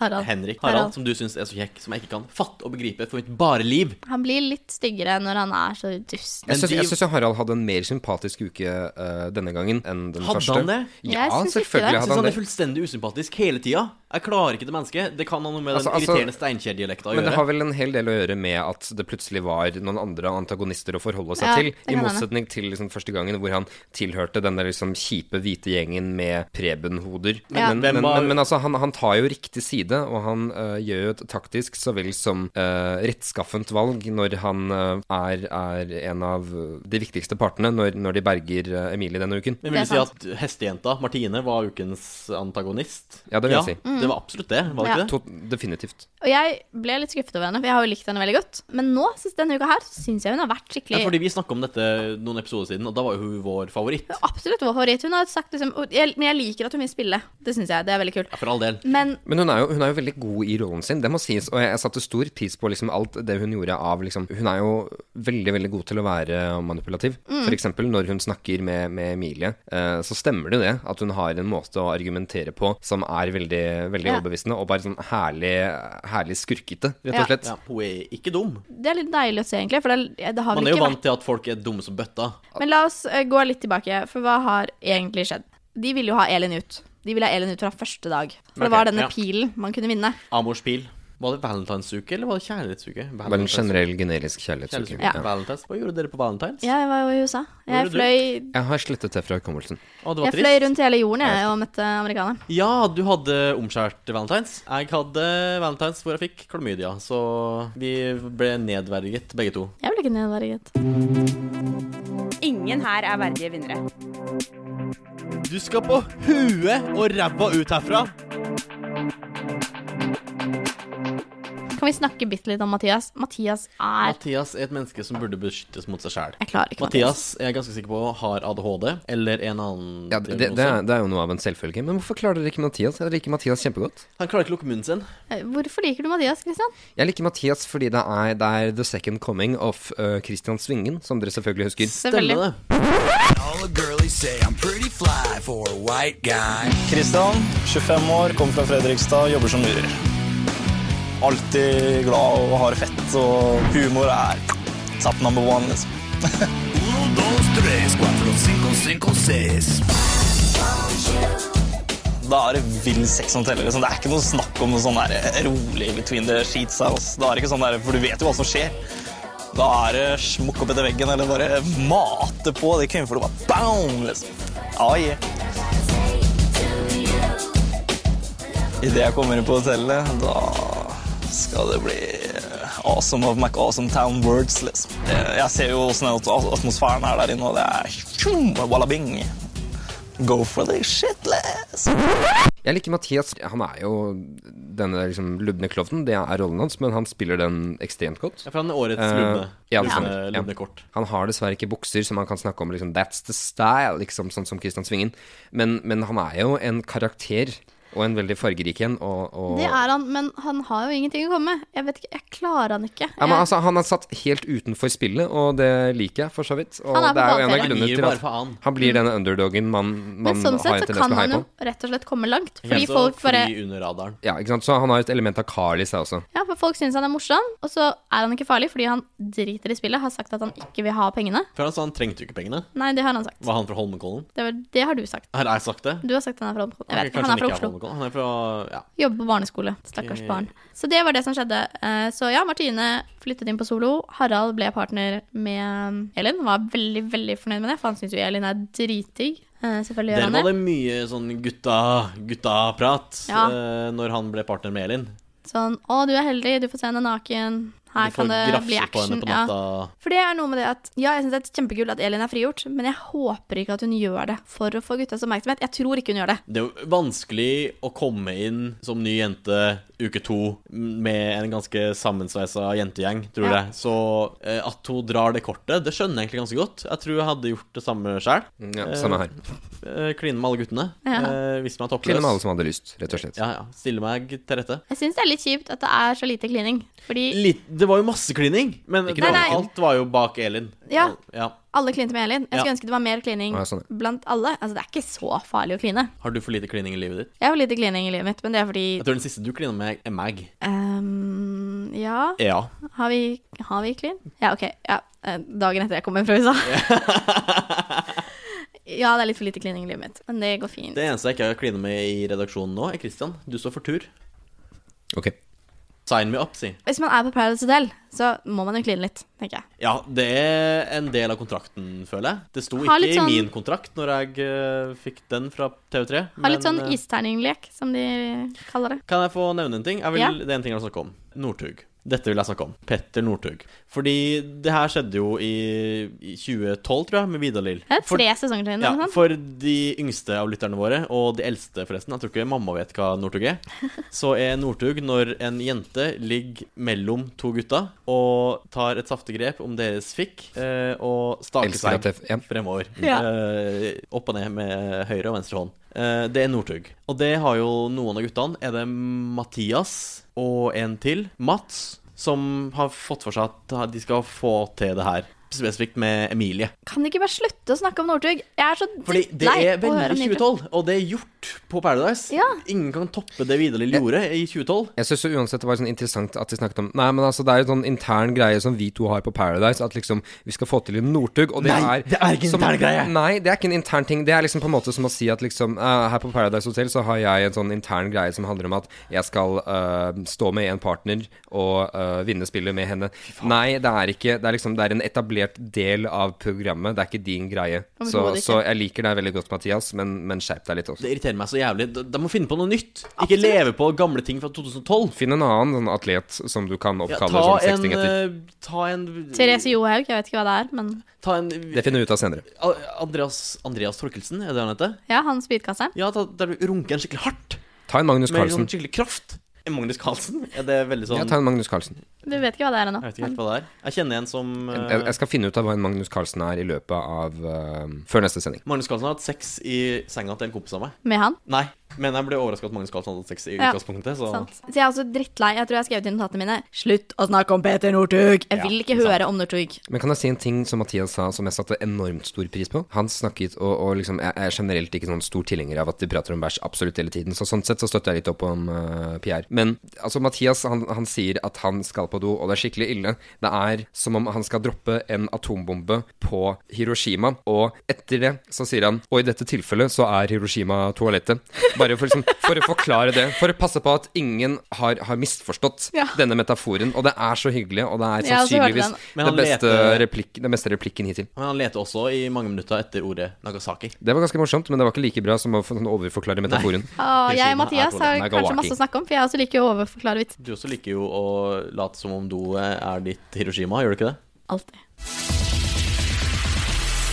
Harald. Harald. Henrik. Harald, Harald. som du syns er så kjekk, som jeg ikke kan fatte og begripe for mitt bare liv. Han blir litt styggere når han er så dust. Men Jeg syns, de- syns Harald hadde en mer sympatisk uke uh, denne gangen enn den Hadde første. han det? Ja, Jeg syns ikke selvfølgelig det. Jeg hadde syns han han er det. fullstendig usympatisk hele tida. Jeg klarer ikke det mennesket. Det kan ha noe med Altså- den altså- irriterende Steinkjer-dialekta å Men det har vel en hel del å gjøre med at det plutselig var noen andre antagonister å forholde seg Ja, til. I motsetning til liksom første gangen hvor han tilhørte denne liksom kjipe hvite gjengen med Preben-hoder. Ja. Men, men, men, men altså, han, han tar jo riktig side, og han øh, gjør jo et taktisk så vel som øh, rettskaffent valg når han øh, er, er en av de viktigste partene når, når de berger Emilie denne uken. Men vil du si at hestejenta, Martine, var ukens antagonist? Ja, det vil jeg si. Det var absolutt det, var det Ja. ikke det? Definitivt. Og jeg ble litt skuffet over henne, for jeg har jo likt henne veldig godt. Men nå, denne uka her, så syns jeg hun har vært Ja, skikkelig fordi vi snakka om dette noen episoder siden, og da var jo hun vår favoritt. Absolutt vår favoritt. Hun har sagt liksom jeg, Men jeg liker at hun vil spille. Det syns jeg. Det er veldig kult. Ja, for all del. Men Men hun er, jo, hun er jo veldig god i rollen sin, det må sies. Og jeg, satte stor pris på liksom alt det hun gjorde av liksom Hun er jo veldig veldig god til å være manipulativ. Mm. For eksempel når hun snakker med, med Emilie, eh, så stemmer det jo det at hun har en måte å argumentere på som er veldig, veldig Ja. overbevisende, og bare sånn herlig, herlig skurkete, rett og slett. Ja, hun er ikke dum. det er litt deilig å se, egentlig. For det, det har Man er jo ikke vært vant til at folk er dumme som bøtta. Men la oss eh, gå litt tilbake, for hva har egentlig skjedd? De ville jo ha Elin ut. De ville ha Elin ut fra første dag. For det var denne ja. pilen man kunne vinne. Amors pil. Var det valentinsuke, eller var det kjærlighetsuke? Det var en generell generisk kjærlighetsuke. Kjærlighetsuke. Ja. Valentines. Hva gjorde dere på valentines? Jeg var jo i USA. Jeg fløy, Jeg har slettet det fra hukommelsen. Å, det var jeg fløy rundt hele jorden jeg, og møtte amerikaneren. Ja, du hadde omskjært valentines. Jeg hadde valentines hvor jeg fikk klamydia, så vi ble nedverget begge to. Jeg ble ikke nedverget. Ingen her er verdige vinnere. Du skal på huet og ræva ut herfra. Kan vi snakke bitte litt om Mathias? Mathias er Mathias er et menneske som burde beskyttes mot seg sjæl. Mathias. Mathias er jeg ganske sikker på har ADHD eller en annen Ja, det, det, det, er, det er jo noe av en selvfølge. Men hvorfor klarer dere ikke Mathias? Jeg liker Mathias kjempegodt. Han klarer ikke å lukke munnen sin. Eh, Hvorfor liker du Mathias, Kristian? Jeg liker Mathias fordi det er, det er the second coming of uh, Christian Svingen, som dere selvfølgelig husker. Stemmer det? All the girlies say I'm pretty fly for a white guy. Kristian, 25 år, kommer fra Fredrikstad, jobber som murer. Alltid glad og har fett, og humor er top number one, liksom. Da er det vill sex som teller. Liksom. Det er ikke noe snakk om noe sånn der rolig between the sheets. Altså. Da er det ikke sånn der, for du vet jo hva som skjer. Da er det smukk opp etter veggen, eller bare mate på de kvinnfolka. Bare bam, liksom. Ja, yeah. Idet jeg kommer inn på hotellet, da skal det bli eh, awesome of McAwesome Town words, liksom. Eh, Jeg ser jo åssen atmosfæren er der inne, og det er wallabing. Go for the shitless. Jeg liker Mathias. Han er jo denne liksom lubne klovnen. Det er rollen hans, men han spiller den ekstremt godt. Ja, for han er årets Eh, lubne. ja, det lubne. Ja. lubne kort. Han har dessverre ikke bukser, så man kan snakke om liksom, that's the style, liksom, sånn som Christian Svingen. Men, men han er jo en karakter, og en veldig fargerik en. Og, og Det er han, men han har jo ingenting å komme med. Jeg vet ikke, jeg klarer han ikke. ja, men altså, Han er satt helt utenfor spillet, og det liker jeg for så vidt. Og Han er på det er jo en av grunnene til at han. han blir denne underdogen man, man Men sånn har sett en så tendens kan til å han jo rett og slett komme langt. Fordi Helt folk bare fri under radaren. Ja, ikke sant? Så han har et element av Carl i seg også. Ja, for folk syns han er morsom, og så er han ikke farlig fordi han driter i spillet. Har sagt at han ikke vil ha pengene. For han sa han trengte jo ikke pengene. Nei, det har han sagt. Var han fra Holmenkollen? Det, var, det har du sagt. Har jeg sagt det? Du har sagt han er fra, jeg vet, ikke, han er fra Oslo. Holmenkollen. Han er fra ja. Jobber på barneskole. Stakkars barn. Så det var det som skjedde. Eh, Så ja, Martine flyttet inn på solo. Harald ble partner med Elin. Var veldig, veldig fornøyd med det, for han syns jo Elin er dritdigg. Eh, Selvfølgelig gjør Der han var det. det mye sånn gutta, gutta-prat Ja. eh, når han ble partner med Elin. Sånn Å, du er heldig, du får se henne naken. Her kan det bli action. på Ja. For det er noe med det at Ja, jeg syns det er kjempekult at Elin er frigjort, men jeg håper ikke at hun gjør det for å få guttas oppmerksomhet. Jeg tror ikke hun gjør det. Det er jo vanskelig å komme inn som ny jente uke to med en ganske sammensveisa jentegjeng, tror Ja. jeg. Så eh, at hun drar det kortet, det skjønner jeg egentlig ganske godt. Jeg tror jeg hadde gjort det samme sjøl. Ja, samme her. Kline med alle guttene. Ja. Eh, hvis man er Kline med alle som hadde lyst, rett og slett. Ja, ja. Stille meg til rette. Jeg syns det er litt kjipt at det er så lite klining. Fordi Litt, det var jo masse klining, men Ikke Nei, nei. alt var jo bak Elin. Ja. ja. alle klinte med Elin. Jeg skulle Ja. ønske det var mer klining ja, sånn, blant alle. Altså, det er ikke så farlig å kline. Har du for lite klining i livet ditt? Jeg har lite klining i livet mitt, men det er fordi Jeg tror den siste du klina med, er meg. ehm, Ja, Ja. har vi, har vi klin? Ja, OK. Ja. eh, Dagen etter jeg kommer fra USA. Ja, det er litt for lite klining i livet mitt, men det går fint. Det eneste jeg ikke har klina med i redaksjonen nå, er Christian. Du står for tur. Ok. Sign me up, si. Hvis man er på Paradise Hotel, så må man jo kline litt, tenker jeg. Ja, det er en del av kontrakten, føler jeg. Det sto Ha ikke sånn- i min kontrakt når jeg uh, fikk den fra TV3. Ha litt sånn eh, isterninglek, som de kaller det. Kan jeg få nevne en ting? Jeg vil, Ja. Det er en ting jeg vil snakke om. Northug. Dette vil jeg snakke om. Petter Northug. Fordi det her skjedde jo i, i 2012, tror jeg, med Vidar Lill. Det er tre sesonger til. Ja, for de yngste av lytterne våre, og de eldste forresten, jeg tror ikke mamma vet hva Northug er, så er Northug når en jente ligger mellom to gutter og tar et saftig grep om deres fikk eh, og staker seg fremover. Ja. Eh, opp og ned med høyre og venstre hånd. Eh, det er Northug. Og det har jo noen av guttene. Er det Mathias og en til, Mats, som har fått for seg at de skal få til det her. Spesifikt med Emilie. Kan de ikke bare slutte å snakke om Northug? Jeg er så Fordi det lei er å høre veldig om 2012, og det er gjort på Paradise. Ja. Ingen kan toppe det Vidar Lill gjorde i 2012. Jeg syns uansett det var sånn interessant at de snakket om Nei, men altså, det er jo sånn intern greie som vi to har på Paradise, at liksom vi skal få til en Northug, og det Nei, er det er ikke en som- intern greie. Nei, det er ikke en intern ting. Det er liksom på en måte som å si at liksom eh, Her på Paradise Hotel så har jeg en sånn intern greie som handler om at jeg skal eh, stå med en partner og eh, vinne spillet med henne. Nei, det er ikke Det er liksom Det er en etablert del av programmet. Det er ikke din greie. Så, ikke. så jeg liker deg veldig godt, Mathias, men, men skjerp deg litt også. Det irriterer meg så jævlig. De, må finne på noe nytt. Ikke leve på gamle ting fra 2012. Finn en annen sånn atlet som du kan Ja, oppkalle ta, sånn en, sexting etter. eh, ta en Therese Johaug, jeg vet ikke hva det er, men Ta en Det finner vi ut av senere. Andreas, Andreas Torkelsen, er det han heter? ja, han spydkasseren. Ja, ta, der du runker en skikkelig hardt. Ta en Magnus Carlsen. Med sånn skikkelig kraft. Magnus Carlsen? Er det veldig sånn Ja, ta en Magnus Carlsen. Du vet ikke hva det er ennå. Jeg vet ikke helt hva det er. Jeg kjenner en som uh, Jeg, jeg skal finne ut av hva en Magnus Carlsen er i løpet av uh, Før neste sending. Magnus Carlsen har hatt sex i senga til en kompis av meg. Med han. Nei, men jeg ble overraska at mange skal ha hatt sex i Ja, utgangspunktet. Så Så jeg er også drittlei. Jeg tror jeg har skrevet i notatene mine Slutt å snakke om Peter Northug! Jeg vil ikke høre om Northug. Men kan jeg si en ting som Mathias sa, som jeg satte enormt stor pris på? Han snakket, og, og liksom Jeg er generelt ikke sånn stor tilhenger av at de prater om bæsj absolutt hele tiden, så sånn sett så støtter jeg litt opp om uh, Pierre. Men altså, Mathias han, han sier at han skal på do, og det er skikkelig ille. Det er som om han skal droppe en atombombe på Hiroshima, og etter det så sier han Og i dette tilfellet så er Hiroshima toalettet. Bare for, liksom, for å forklare det. For å passe på at ingen har, har misforstått Ja. denne metaforen. Og det er så hyggelig, og det er sannsynligvis den. Beste, den beste replikken hittil. Men han leter også i mange minutter etter ordet Nagasaki. Det var ganske morsomt, men det var ikke like bra som å overforklare metaforen. Åh, jeg og Mathias har kanskje masse å snakke om, for jeg også liker å overforklare vits. Du også liker jo å late som om du er ditt Hiroshima, gjør du ikke det? Alltid.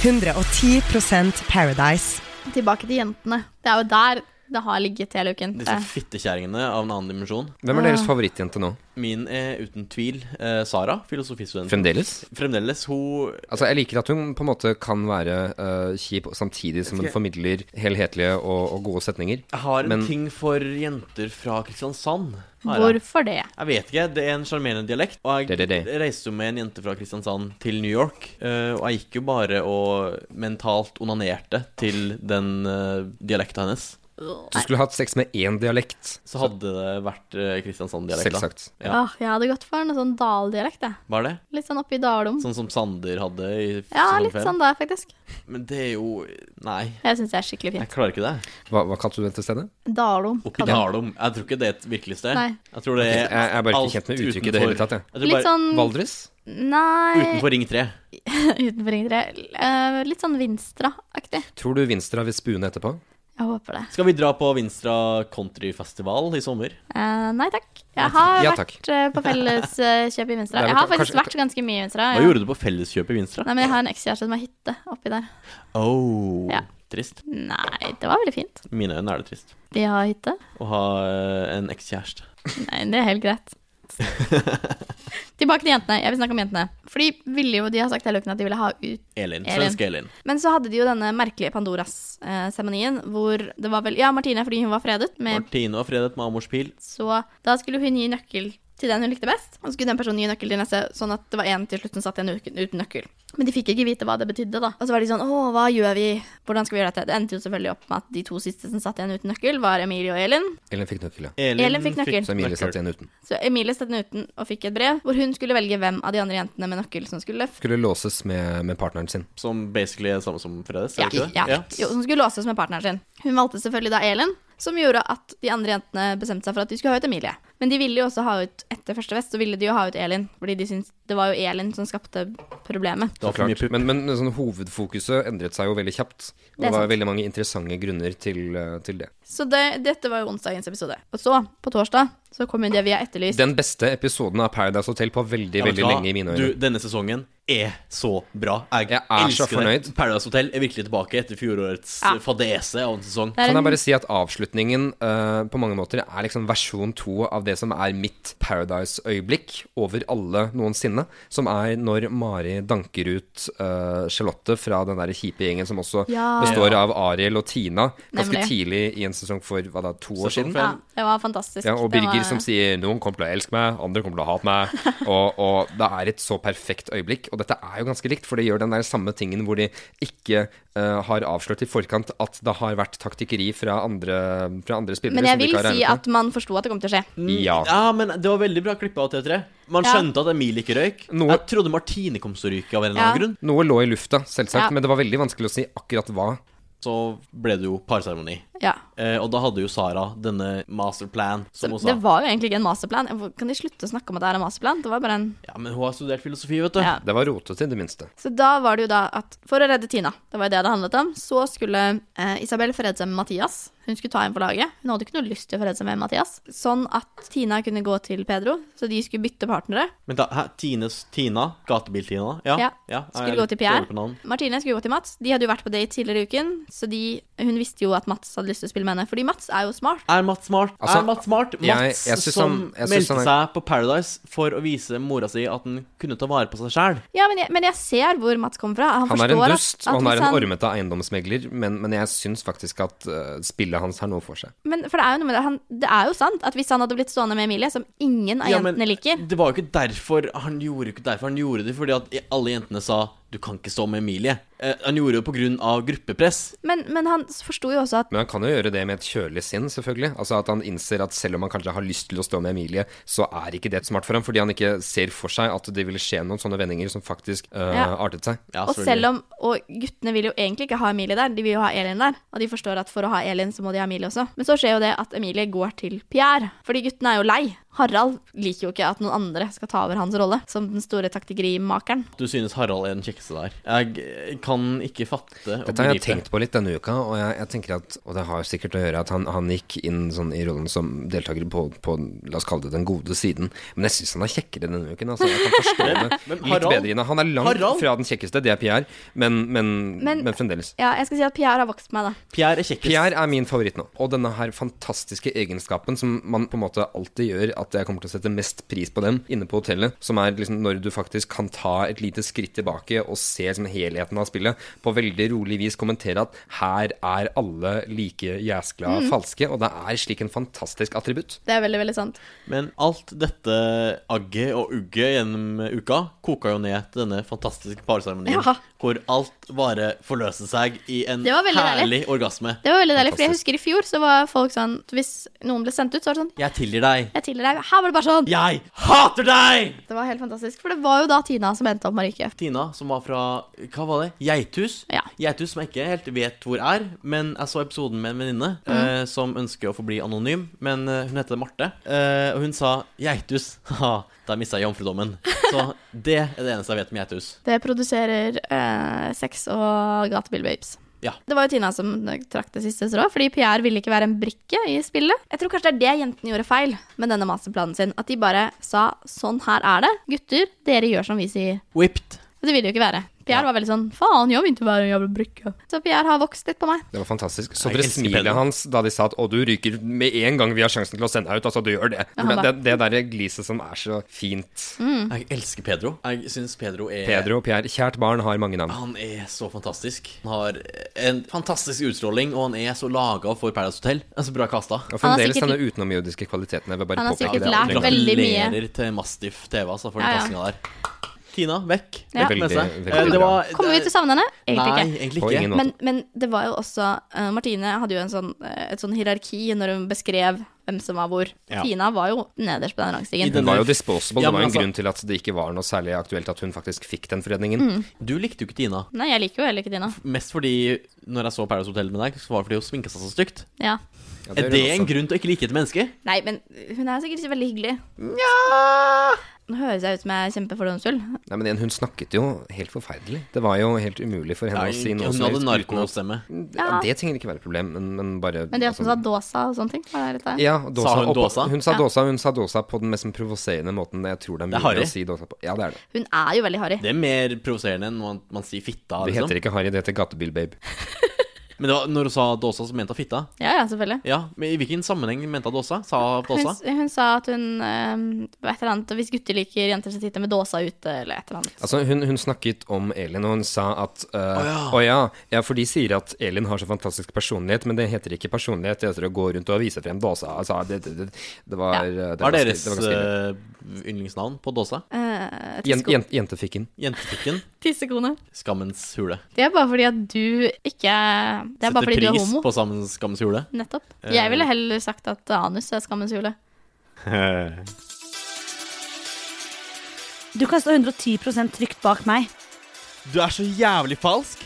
110% Paradise. Tilbake til jentene. Det er jo der det har ligget hele uken. Disse fittekjerringene av en annen dimensjon. Hvem er deres favorittjente nå? Min er uten tvil eh, Sara, filosofistudent. Fremdeles? Fremdeles. Hun Altså, Jeg liker at hun på en måte kan være øh, kjip samtidig som hun formidler helhetlige og, og gode setninger. Jeg har en Men- ting for jenter fra Kristiansand. har jeg. Hvorfor det? Jeg vet ikke. Det er en sjarmerende dialekt. Og jeg Det, det, det. reiste jo med en jente fra Kristiansand til New York. eh, og jeg gikk jo bare og mentalt onanerte til den uh, dialekta hennes. Du skulle hatt sex med én dialekt. Så hadde det vært uh, Kristiansand-dialekt. da. Selvsagt. Ja. Åh, jeg hadde gått for en sånn daldialekt, jeg. Var det? Litt sånn oppi Dalom. Sånn som Sander hadde i Ja, litt fem? sånn der, faktisk. Men det er jo Nei, Jeg syns det er skikkelig fint. jeg klarer ikke det. Hva, hva kalte du dette stedet? Dalom. Oppi det. Dalom. Jeg tror ikke det er et virkelig sted. Nei. Jeg tror det er Jeg, jeg er bare ikke kjent med uttrykket i det hele tatt. Jeg. Jeg Litt sånn Valdres? Nei Utenfor Ring 3. Utenfor Ring 3. Uh, litt sånn Vinstra-aktig. Tror du Vinstra vil spune etterpå? Jeg håper det. Skal vi dra på Vinstra countryfestival i sommer? Eh, nei takk. Jeg har Ja, takk. vært eh, på felleskjøp i Vinstra. Jeg har kanskje- faktisk vært ganske mye i Vinstra. Hva ja. gjorde du på felleskjøp i Vinstra? Nei, men jeg har en ekskjæreste som har hytte oppi der. Oh, Ja. trist. Nei, det var veldig fint. I mine øyne er det trist. De har hytte. Å ha eh, en ekskjæreste. Nei, det er helt greit. Tilbake til jentene. Jeg vil snakke om jentene. For de ville jo, de har sagt hele uken at de ville ha ut Elin. Elin. Svenske Elin. Men så hadde de jo denne merkelige Pandoras-seremonien, hvor det var vel Ja, Martine fordi hun var fredet, med Martine var fredet med Amors pil. Så da skulle hun gi nøkkel til den hun likte best. Og så skulle den personen gi nøkkel til neste, sånn at det var en til slutt som satt igjen uten nøkkel. Men de fikk ikke vite hva det betydde, da. Og så var de sånn Å, hva gjør vi? Hvordan skal vi gjøre dette? Det endte jo selvfølgelig opp med at de to siste som satt igjen uten nøkkel, var Emilie og Elin. Elin fikk nøkkel, ja. Elin fikk nøkkel. Så Emilie satt igjen uten. Så Emilie satt igjen uten og fikk et brev hvor hun skulle velge hvem av de andre jentene med nøkkel som skulle Skulle låses med, med partneren sin. Som basically er det samme som Fredes? er ja, ikke det? ja. Jo, som skulle låses med partneren sin. Hun valgte selvfølgelig da Elin, som gjorde at de andre jentene bestemte seg for at de skulle ha ut Emilie. Men de ville jo også ha ut etter første fest, så ville de jo ha ut Elin. Fordi de syntes det var jo Elin som skapte problemet. Det var for mye Klart. pupp. Men, men sånn, hovedfokuset endret seg jo veldig kjapt. Og Det det, var sant. veldig mange interessante grunner til, eh, til det. Så det, dette var jo onsdagens episode. Og så, på torsdag, så kom jo det vi har etterlyst. Den beste episoden av Paradise Hotel på veldig, Ja, veldig hva? lenge i mine øyne. Du, denne sesongen er så bra. Jeg, Jeg er så fornøyd. det. Paradise Hotel er virkelig tilbake etter fjorårets Ja. fadese av en sesong. Kan jeg bare si at avslutningen uh, på mange måter er liksom versjon to av det som er mitt Paradise-øyeblikk over alle noensinne. Som er når Mari danker ut uh, Charlotte fra den der kjipe gjengen som også Ja. består av Ariel og Tina. Ganske Nemlig. tidlig i en sesong for hva da, to år siden. Ja, det var fantastisk. Ja, og Birgit Birger var- som sier 'noen kommer til å elske meg, andre kommer til å hate meg'. Og, og det er et så perfekt øyeblikk. Og dette er jo ganske likt, for det gjør den der samme tingen hvor de ikke uh, har avslørt i forkant at det har vært taktikkeri fra andre, fra andre spillere. Men jeg vil si at man forsto at det kom til å skje. Ja. Ja, men det var veldig bra klippa av T3. Man Ja. skjønte at Emilie ikke røyk. Noe- Jeg trodde Martine kom til å ryke av en eller Ja. annen grunn. Noe lå i lufta, selvsagt, Ja. men det var veldig vanskelig å si akkurat hva. Så ble det jo parseremoni. Ja. Eh, og da hadde jo Sara denne masterplan, som hun sa. det var jo egentlig ikke en masterplan. Kan de slutte å snakke om at det er en masterplan? Det var bare en Ja, men hun har studert filosofi, vet du. Ja. Det var rotete, i det minste. Så da var det jo da at for å redde Tina, det var jo det det handlet om, så skulle eh, Isabel forrede seg med Mathias. Hun skulle ta en for laget. Hun hadde ikke noe lyst til å forrede seg med Mathias. Sånn at Tina kunne gå til Pedro, så de skulle bytte partnere. Men da, hæ, Tines Tina? Gatebil-Tina? Ja. Ja. ja. Skulle jeg gå til Pierre. Martine skulle gå til Mats. De hadde jo vært på date tidligere i uken, så de, hun visste jo at Mats hadde lyst til å spille med henne. Fordi Mats er jo smart. Er Mats smart? Altså, er Mats smart? Mats jeg jeg som som meldte han seg på Paradise for å vise mora si at han kunne ta vare på seg sjæl. Ja, men jeg, men jeg ser hvor Mats kommer fra. Han, Han er en at- dust, at og han er en ormete eiendomsmegler, men, men jeg syns faktisk at uh, spillet hans har noe for seg. Men for det er jo noe med det, han, det er jo sant at hvis han hadde blitt stående med Emilie, som ingen av Ja, men jentene liker Det var jo ikke derfor han gjorde ikke derfor han gjorde det, fordi at alle jentene sa du kan ikke stå med Emilie. Eh, han gjorde det på grunn av gruppepress. Men, men han forsto jo også at Men han kan jo gjøre det med et kjølig sinn, selvfølgelig. Altså At han innser at selv om han kanskje har lyst til å stå med Emilie, så er ikke det smart for ham, fordi han ikke ser for seg at det ville skje noen sånne vendinger som faktisk øh, Ja. artet seg. Ja, Og selv om Og guttene vil jo egentlig ikke ha Emilie der, de vil jo ha Elin der. Og de forstår at for å ha Elin, så må de ha Emilie også. Men så skjer jo det at Emilie går til Pierre. Fordi guttene er jo lei. Harald liker jo ikke at noen andre skal ta over hans rolle som den store taktikerimakeren. Du synes Harald er den kjekkeste der. Jeg kan ikke fatte og Dette har jeg begripe. tenkt på litt denne uka, og jeg, jeg tenker at Og det har sikkert å gjøre at han, han gikk inn sånn i rollen som deltaker på, på La oss kalle det den gode siden. Men jeg syns han er kjekkere denne uken. Altså. Jeg kan forstå det Men litt Harald- bedre. Han er langt Harald- fra den kjekkeste, det er Pierre, men, men, men, Men- fremdeles. Ja, jeg skal si at Pierre har vokst på meg, da. Pierre er kjekkest. Pierre er min favoritt nå. Og denne her fantastiske egenskapen som man på en måte alltid gjør at jeg kommer til å sette mest pris på dem inne på hotellet, som er liksom når du faktisk kan ta et lite skritt tilbake og ser liksom helheten av spillet, på veldig rolig vis kommentere at her er alle like jæskla Mm. falske, og det er slik en fantastisk attributt. Det er veldig, veldig sant. Men alt dette agget og ugget gjennom uka koka jo ned til denne fantastiske parseremonien, Ja. hvor alt bare forløste seg i en herlig deilig. orgasme. Det var veldig deilig, for jeg husker i fjor så var folk sånn Hvis noen ble sendt ut, så var det sånn Jeg tilgir deg. Jeg tilgir deg. Her var det bare sånn. Jeg hater deg! Det var helt fantastisk. For det var jo da Tina som endte opp Marike. Tina, som var fra Hva var det? Geithus? Ja. Geithus som jeg ikke helt vet hvor er, men jeg så episoden med en venninne eh, som ønsker å forbli anonym, men eh, hun heter Marte, eh, og hun sa Geithus. Ha, da mista jeg jomfrudommen. Så det er det eneste jeg vet om Geithus. Det produserer eh, sex og gatebil-babes. Ja. Det var jo Tina som trakk det siste strået, fordi Pierre ville ikke være en brikke i spillet. Jeg tror kanskje det er det jentene gjorde feil med denne masterplanen sin. At de bare sa sånn her er det. Gutter, dere gjør som vi sier. Whipped. Det vil det jo ikke være. Pierre var veldig sånn Faen, jeg vil ikke være en jævla brikke. Så Pierre har vokst litt på meg. Det var fantastisk. Så dere smilet hans da de sa at 'Å, du ryker med en gang vi har sjansen til å sende deg ut'. Altså, du gjør det. Ja, det, det, det derre gliset som er så fint. Jeg elsker Pedro. Jeg syns Pedro er Pedro og Pierre. Kjært barn har mange navn. Han er så fantastisk. Han har en fantastisk utstråling, og han er så laga for Paradise Hotel. Er så bra kasta. Og Han har fremdeles sikkert- denne utenomjordiske kvaliteten. Jeg vil bare Han har påpeke sikkert det. lært veldig mye. Gratulerer til Mastiff TV altså, for den Ja, ja. kastinga der. Tina vekk. Ja. med seg. Veldig- veldig Eh, det var- Kommer vi til å savne henne? Egentlig Nei, ikke. egentlig ikke. Men, men det var jo også uh, Martine hadde jo en sånn, eh, et sånn hierarki når hun beskrev hvem som var hvor. Ja. Tina var jo nederst på den rangstigen. Hun var jo disposable. Ja, det var jo en altså- grunn til at det ikke var noe særlig aktuelt at hun faktisk fikk den fredningen. Mm. Du likte jo ikke Tina. Nei, jeg liker jo heller ikke Tina. Mest fordi når jeg så Paradise Hotel med deg, så var det fordi hun sminka seg så stygt. Ja. Ja, Er gjør det en grunn til å ikke like et menneske? Nei, men hun er sikkert ikke veldig hyggelig. Nå høres jeg ut som jeg er kjempefordomsfull. Nei, men Hun snakket jo helt forferdelig. Det var jo helt umulig for henne Nei, å si noe hun hadde narkostemme. Ja, Ja. det trenger ikke være et problem, men, men bare Men det at hun altså- sa dåsa og sånne ting, var det litt ja, dåsa, Sa hun dåsa? Hun sa Ja. dåsa, hun sa dåsa på den mest provoserende måten jeg tror det er Det er å si dåsa på. Ja, det er det. Hun er jo veldig harry. Det er mer provoserende enn man, man sier fitta. Det Liksom. heter ikke harry, det heter gatebil-babe. Men det var, når hun sa dåsa, så mente hun fitta. Ja, ja, selvfølgelig. Ja, men I hvilken sammenheng mente hun dåsa? Sa dåsa? Hun, hun sa at hun øh, et eller annet, Hvis gutter liker jenter som sitter med dåsa ute, eller et eller annet. Altså, hun, hun snakket om Elin, og hun sa at uh, Å ja. ja, for de sier at Elin har så fantastisk personlighet, men det heter ikke personlighet, det heter å gå rundt og vise frem dåsa. Altså, det, det, det, det var Ja. eh, det Hva er deres det var ganske eh, yndlingsnavn på dåsa? Uh, Jen- jen- Jentefikken. Jentefikken. Tissekone. Skammens hule. Det er bare fordi at du ikke Det er bare fordi du er pris homo. på sammen- skammens hule. Nettopp. Jeg ville heller sagt at anus er skammens hule. Du kan stå 110% trygt bak meg. Du er så jævlig falsk.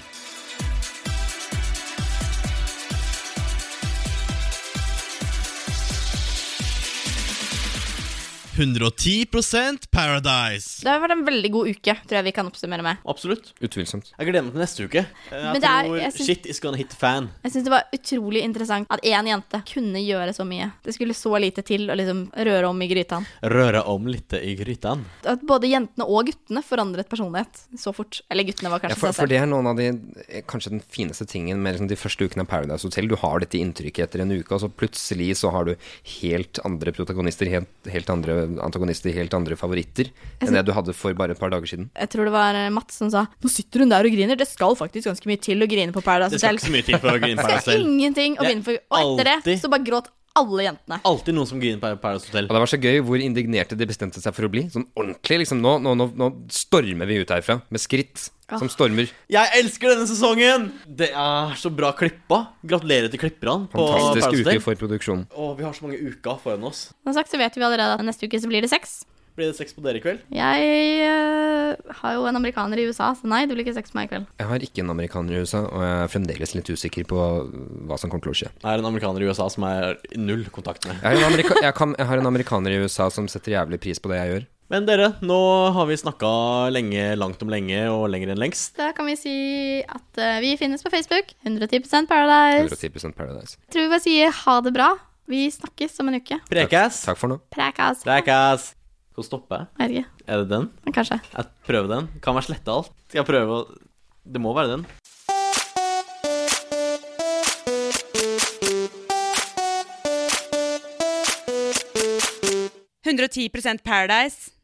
«110% Paradise». Det har vært en veldig god uke, tror jeg vi kan oppsummere med. Absolutt. Utvilsomt. Jeg gleder meg til neste uke. Eh, Jeg Men er- tror jeg synes, shit is gonna hit fan. Jeg syns det var utrolig interessant at én jente kunne gjøre så mye. Det skulle så lite til å liksom røre om i gryta. Røre om litt i gryta? At både jentene og guttene forandret personlighet så fort. Eller guttene var Ja, kanskje for, for det er noen av de eh, Kanskje den fineste tingen med liksom de første ukene av Paradise Hotel. Du har dette inntrykket etter en uke, og så plutselig så har du helt andre protagonister, helt, helt andre antagonister, helt andre favoritter enn det du hadde for bare et par dager siden. Jeg tror det var eh, Mats som sa Nå sitter hun der og griner. Det skal faktisk ganske mye til å grine på Paradise Det skal selv. ikke så mye til for å grine Paradise Hotel. ingenting å Det grine for. Og etter det så bare gråt alle jentene. Alltid noen som griner på Paradise Hotel. Og det var så gøy hvor indignerte de bestemte seg for å bli. Sånn ordentlig, liksom. Nå, nå, nå, nå stormer vi ut herfra med skritt som stormer. Jeg elsker denne sesongen! Det er så bra klippa. Gratulerer til klipperne Fantastisk uke for produksjonen. Og vi har så mange uker foran oss. Som sagt så vet vi allerede at neste uke så blir det sex. Blir det sex på dere i kveld? Jeg uh, har jo en amerikaner i USA, så nei, det blir ikke sex med meg i kveld. Jeg har ikke en amerikaner i USA, og jeg er fremdeles litt usikker på hva som kommer til å skje. Jeg er en amerikaner i USA som er null kontakt med. Jeg har, en jeg, kan, jeg har en amerikaner i USA som setter jævlig pris på det jeg gjør. Men dere, nå har vi snakka lenge, langt om lenge og lenger enn lengst. Da kan vi si at uh, vi finnes på Facebook. 110% Paradise. 110% Paradise. Jeg tror vi bare sier ha det bra. Vi snakkes om en uke. Prekas. Takk for nå. Prekas. Prekas. Vi stoppe? Jeg Er det den? kanskje. Jeg prøver den. Kan være sletta alt. Skal jeg prøve å Det må være den. Paradise.